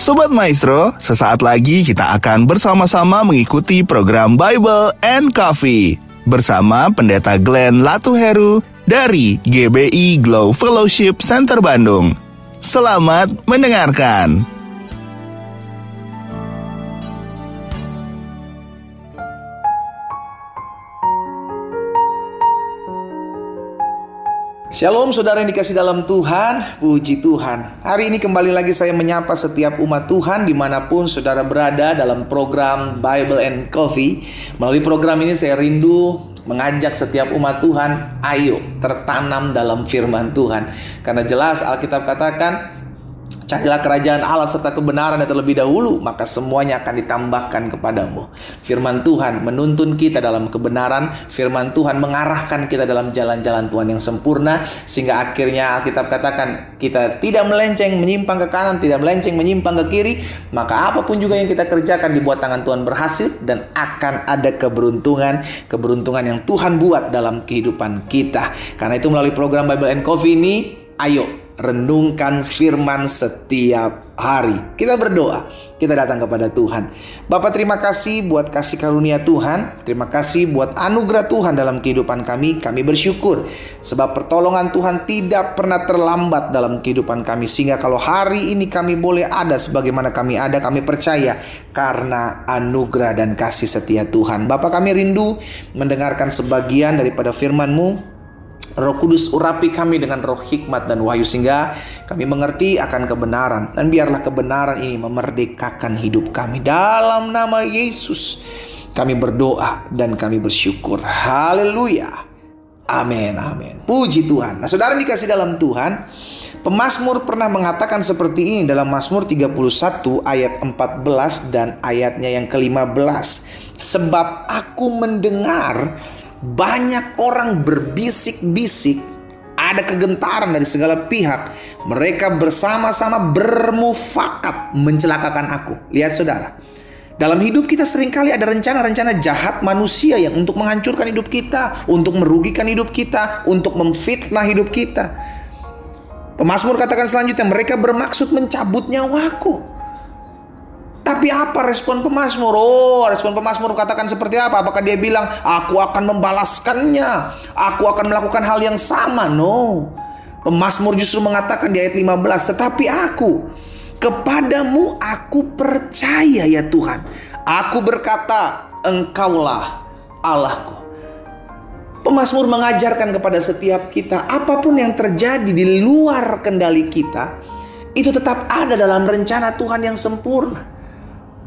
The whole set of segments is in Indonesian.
Sobat Maestro, sesaat lagi kita akan bersama-sama mengikuti program Bible and Coffee bersama Pendeta Glenn Latuheru dari GBI Glow Fellowship Center Bandung. Selamat mendengarkan. Shalom saudara yang dikasih dalam Tuhan, puji Tuhan. Hari ini kembali lagi saya menyapa setiap umat Tuhan di mana pun saudara berada dalam program Bible and Coffee. Melalui program ini saya rindu mengajak setiap umat Tuhan, ayo tertanam dalam firman Tuhan. Karena jelas Alkitab katakan, Carilah kerajaan Allah serta kebenaran terlebih dahulu, maka semuanya akan ditambahkan kepadamu. Firman Tuhan menuntun kita dalam kebenaran, firman Tuhan mengarahkan kita dalam jalan-jalan Tuhan yang sempurna, sehingga akhirnya Alkitab katakan kita tidak melenceng menyimpang ke kanan, tidak melenceng menyimpang ke kiri, maka apa pun juga yang kita kerjakan dibuat tangan Tuhan berhasil dan akan ada keberuntungan, keberuntungan yang Tuhan buat dalam kehidupan kita. Karena itu melalui program Bible and Coffee ini, ayo renungkan firman setiap hari. Kita berdoa, kita datang kepada Tuhan. Bapak terima kasih buat kasih karunia Tuhan, terima kasih buat anugerah Tuhan dalam kehidupan kami. Kami bersyukur sebab pertolongan Tuhan tidak pernah terlambat dalam kehidupan kami sehingga kalau hari ini kami boleh ada sebagaimana kami ada, kami percaya karena anugerah dan kasih setia Tuhan. Bapak kami rindu mendengarkan sebagian daripada firman-Mu Roh Kudus urapi kami dengan roh hikmat dan wahyu sehingga kami mengerti akan kebenaran dan biarlah kebenaran ini memerdekakan hidup kami dalam nama Yesus. Kami berdoa dan kami bersyukur. Haleluya. Amin, amin. Puji Tuhan. Nah, saudara dikasih dalam Tuhan, Pemasmur pernah mengatakan seperti ini dalam Mazmur 31 ayat 14 dan ayatnya yang ke-15. Sebab aku mendengar banyak orang berbisik-bisik, ada kegentaran dari segala pihak. Mereka bersama-sama bermufakat mencelakakan aku. Lihat saudara, dalam hidup kita sering kali ada rencana-rencana jahat manusia yang untuk menghancurkan hidup kita, untuk merugikan hidup kita, untuk memfitnah hidup kita. Pemasmur katakan selanjutnya, mereka bermaksud mencabut nyawaku. Tapi apa respon pemazmur? Oh, respon pemazmur katakan seperti apa? Apakah dia bilang, aku akan membalaskannya, aku akan melakukan hal yang sama? No. Pemazmur justru mengatakan di ayat 15, tetapi aku, kepadamu aku percaya ya Tuhan. Aku berkata, engkaulah Allahku. Pemazmur mengajarkan kepada setiap kita, apa pun yang terjadi di luar kendali kita, itu tetap ada dalam rencana Tuhan yang sempurna.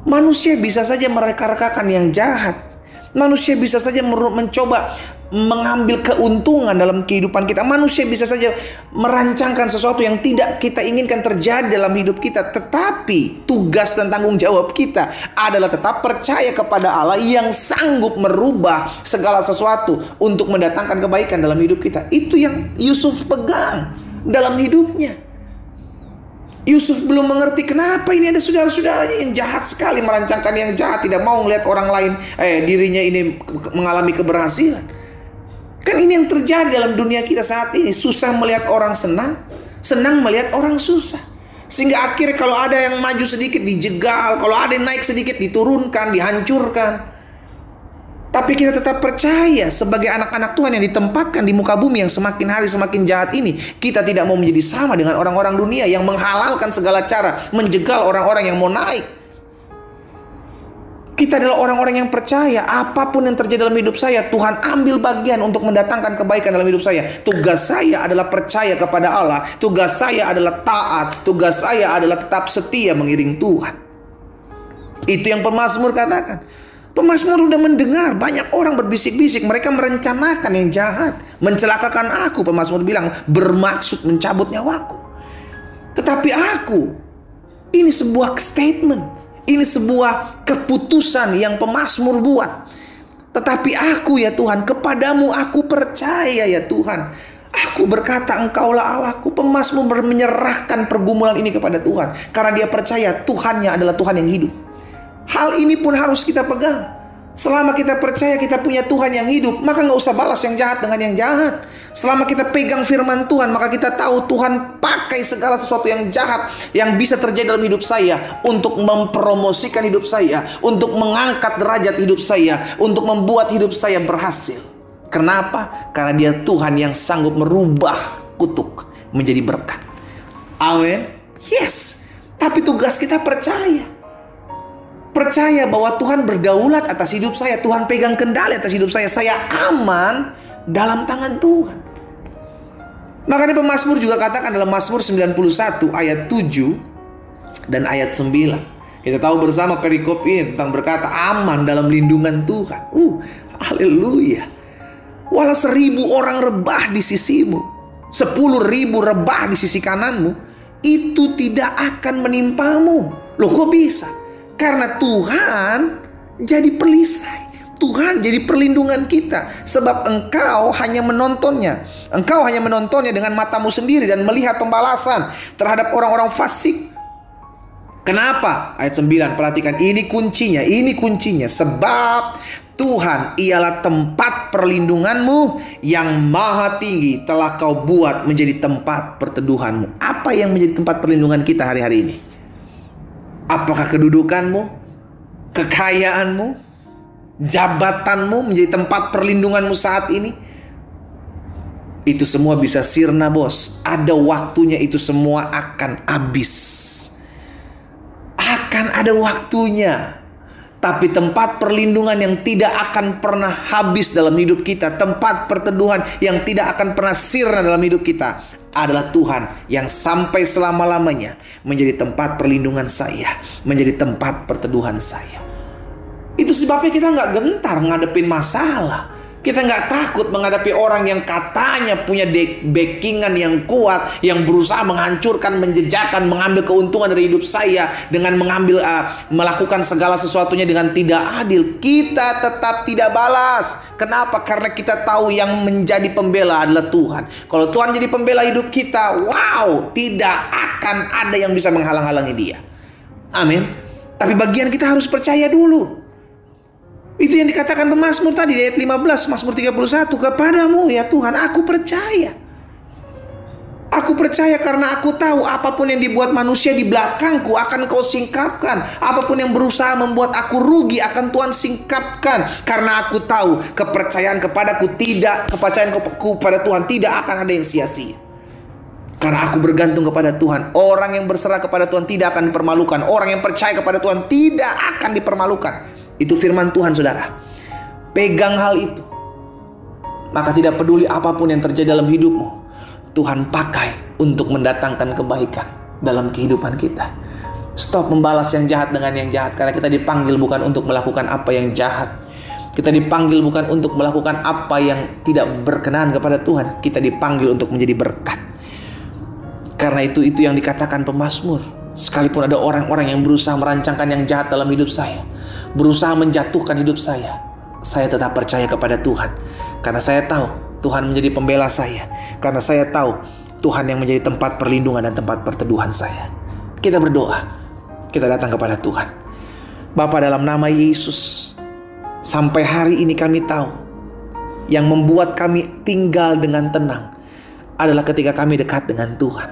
Manusia bisa saja mereka-rekakan yang jahat. Manusia bisa saja mencoba mengambil keuntungan dalam kehidupan kita. Manusia bisa saja merancangkan sesuatu yang tidak kita inginkan terjadi dalam hidup kita. Tetapi tugas dan tanggung jawab kita adalah tetap percaya kepada Allah yang sanggup merubah segala sesuatu untuk mendatangkan kebaikan dalam hidup kita. Itu yang Yusuf pegang dalam hidupnya. Yusuf belum mengerti kenapa ini ada saudara-saudaranya yang jahat sekali merancangkan yang jahat tidak mau melihat orang lain eh dirinya ini mengalami keberhasilan. Kan ini yang terjadi dalam dunia kita saat ini susah melihat orang senang, senang melihat orang susah. Sehingga akhirnya kalau ada yang maju sedikit dijegal, kalau ada yang naik sedikit diturunkan, dihancurkan. Tapi kita tetap percaya sebagai anak-anak Tuhan yang ditempatkan di muka bumi yang semakin hari semakin jahat ini. Kita tidak mau menjadi sama dengan orang-orang dunia yang menghalalkan segala cara. Menjegal orang-orang yang mau naik. Kita adalah orang-orang yang percaya apa pun yang terjadi dalam hidup saya, Tuhan ambil bagian untuk mendatangkan kebaikan dalam hidup saya. Tugas saya adalah percaya kepada Allah. Tugas saya adalah taat. Tugas saya adalah tetap setia mengiring Tuhan. Itu yang pemazmur katakan. Pemasmur sudah mendengar banyak orang berbisik-bisik. Mereka merencanakan yang jahat. Mencelakakan aku. Pemasmur bilang bermaksud mencabut nyawaku. Tetapi aku. Ini sebuah statement. Ini sebuah keputusan yang pemasmur buat. Tetapi aku ya Tuhan. Kepadamu aku percaya ya Tuhan. Aku berkata engkaulah Allahku. Pemasmur menyerahkan pergumulan ini kepada Tuhan. Karena dia percaya Tuhannya adalah Tuhan yang hidup. Hal ini pun harus kita pegang. Selama kita percaya kita punya Tuhan yang hidup, maka nggak usah balas yang jahat dengan yang jahat. Selama kita pegang firman Tuhan, maka kita tahu Tuhan pakai segala sesuatu yang jahat yang bisa terjadi dalam hidup saya untuk mempromosikan hidup saya, untuk mengangkat derajat hidup saya, untuk membuat hidup saya berhasil. Kenapa? Karena dia Tuhan yang sanggup merubah kutuk menjadi berkat. Amin. Yes. Tapi tugas kita percaya. Percaya bahwa Tuhan berdaulat atas hidup saya. Tuhan pegang kendali atas hidup saya. Saya aman dalam tangan Tuhan. Makanya pemazmur juga katakan dalam Mazmur 91 ayat 7 dan ayat 9. Kita tahu bersama perikop ini tentang berkata aman dalam lindungan Tuhan. Uh, haleluya. Walau seribu orang rebah di sisimu, sepuluh ribu rebah di sisi kananmu, itu tidak akan menimpamu. Loh kok bisa? Karena Tuhan jadi pelisai. Tuhan jadi perlindungan kita sebab engkau hanya menontonnya. Engkau hanya menontonnya dengan matamu sendiri dan melihat pembalasan terhadap orang-orang fasik. Kenapa? Ayat 9 perhatikan ini kuncinya, ini kuncinya sebab Tuhan ialah tempat perlindunganmu yang maha tinggi telah kau buat menjadi tempat perteduhanmu. Apa yang menjadi tempat perlindungan kita hari-hari ini? Apakah kedudukanmu, kekayaanmu, jabatanmu menjadi tempat perlindunganmu saat ini? Itu semua bisa sirna, bos. Ada waktunya, itu semua akan habis. Akan ada waktunya. Tapi tempat perlindungan yang tidak akan pernah habis dalam hidup kita, tempat perteduhan yang tidak akan pernah sirna dalam hidup kita, adalah Tuhan yang sampai selama-lamanya menjadi tempat perlindungan saya, menjadi tempat perteduhan saya. Itu sebabnya kita nggak gentar ngadepin masalah. Kita nggak takut menghadapi orang yang katanya punya backingan yang kuat, yang berusaha menghancurkan, menjejakan, mengambil keuntungan dari hidup saya dengan mengambil, uh, melakukan segala sesuatunya dengan tidak adil. Kita tetap tidak balas. Kenapa? Karena kita tahu yang menjadi pembela adalah Tuhan. Kalau Tuhan jadi pembela hidup kita, wow, tidak akan ada yang bisa menghalang-halangi Dia. Amin. Tapi bagian kita harus percaya dulu. Itu yang dikatakan pemazmur tadi di ayat 15, Mazmur 31, kepadamu ya Tuhan, aku percaya. Aku percaya karena aku tahu apa pun yang dibuat manusia di belakangku akan kau singkapkan. Apa pun yang berusaha membuat aku rugi akan Tuhan singkapkan. Karena aku tahu kepercayaan kepadaku tidak, kepercayaan kepada Tuhan tidak akan ada yang sia-sia. Karena aku bergantung kepada Tuhan. Orang yang berserah kepada Tuhan tidak akan dipermalukan. Orang yang percaya kepada Tuhan tidak akan dipermalukan. Itu firman Tuhan saudara. Pegang hal itu. Maka tidak peduli apa pun yang terjadi dalam hidupmu. Tuhan pakai untuk mendatangkan kebaikan dalam kehidupan kita. Stop membalas yang jahat dengan yang jahat. Karena kita dipanggil bukan untuk melakukan apa yang jahat. Kita dipanggil bukan untuk melakukan apa yang tidak berkenan kepada Tuhan. Kita dipanggil untuk menjadi berkat. Karena itu itu yang dikatakan pemazmur. Sekalipun ada orang-orang yang berusaha merancangkan yang jahat dalam hidup saya berusaha menjatuhkan hidup saya, saya tetap percaya kepada Tuhan. Karena saya tahu Tuhan menjadi pembela saya. Karena saya tahu Tuhan yang menjadi tempat perlindungan dan tempat perteduhan saya. Kita berdoa. Kita datang kepada Tuhan. Bapa dalam nama Yesus. Sampai hari ini kami tahu. Yang membuat kami tinggal dengan tenang. Adalah ketika kami dekat dengan Tuhan.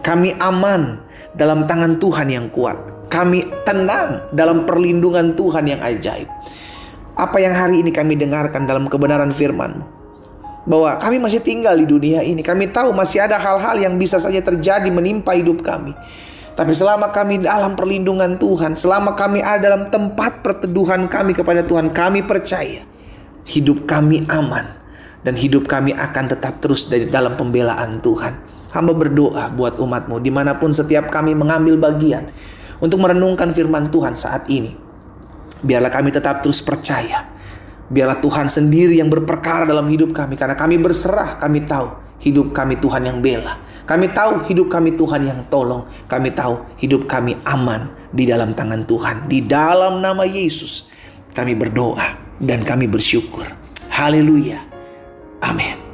Kami aman dalam tangan Tuhan yang kuat kami tenang dalam perlindungan Tuhan yang ajaib. Apa yang hari ini kami dengarkan dalam kebenaran firman bahwa kami masih tinggal di dunia ini. Kami tahu masih ada hal-hal yang bisa saja terjadi menimpa hidup kami. Tapi selama kami dalam perlindungan Tuhan, selama kami ada dalam tempat perteduhan kami kepada Tuhan, kami percaya hidup kami aman dan hidup kami akan tetap terus dari dalam pembelaan Tuhan. Hamba berdoa buat umatmu di mana pun setiap kami mengambil bagian untuk merenungkan firman Tuhan saat ini. Biarlah kami tetap terus percaya. Biarlah Tuhan sendiri yang berperkara dalam hidup kami karena kami berserah, kami tahu hidup kami Tuhan yang bela. Kami tahu hidup kami Tuhan yang tolong. Kami tahu hidup kami aman di dalam tangan Tuhan. Di dalam nama Yesus kami berdoa dan kami bersyukur. Haleluya. Amin.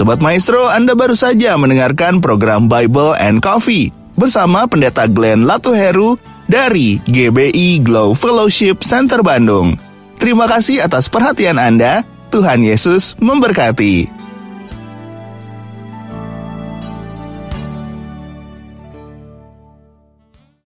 Sobat Maestro, Anda baru saja mendengarkan program Bible and Coffee bersama Pendeta Glenn Latuheru dari GBI Glow Fellowship Center Bandung. Terima kasih atas perhatian Anda. Tuhan Yesus memberkati.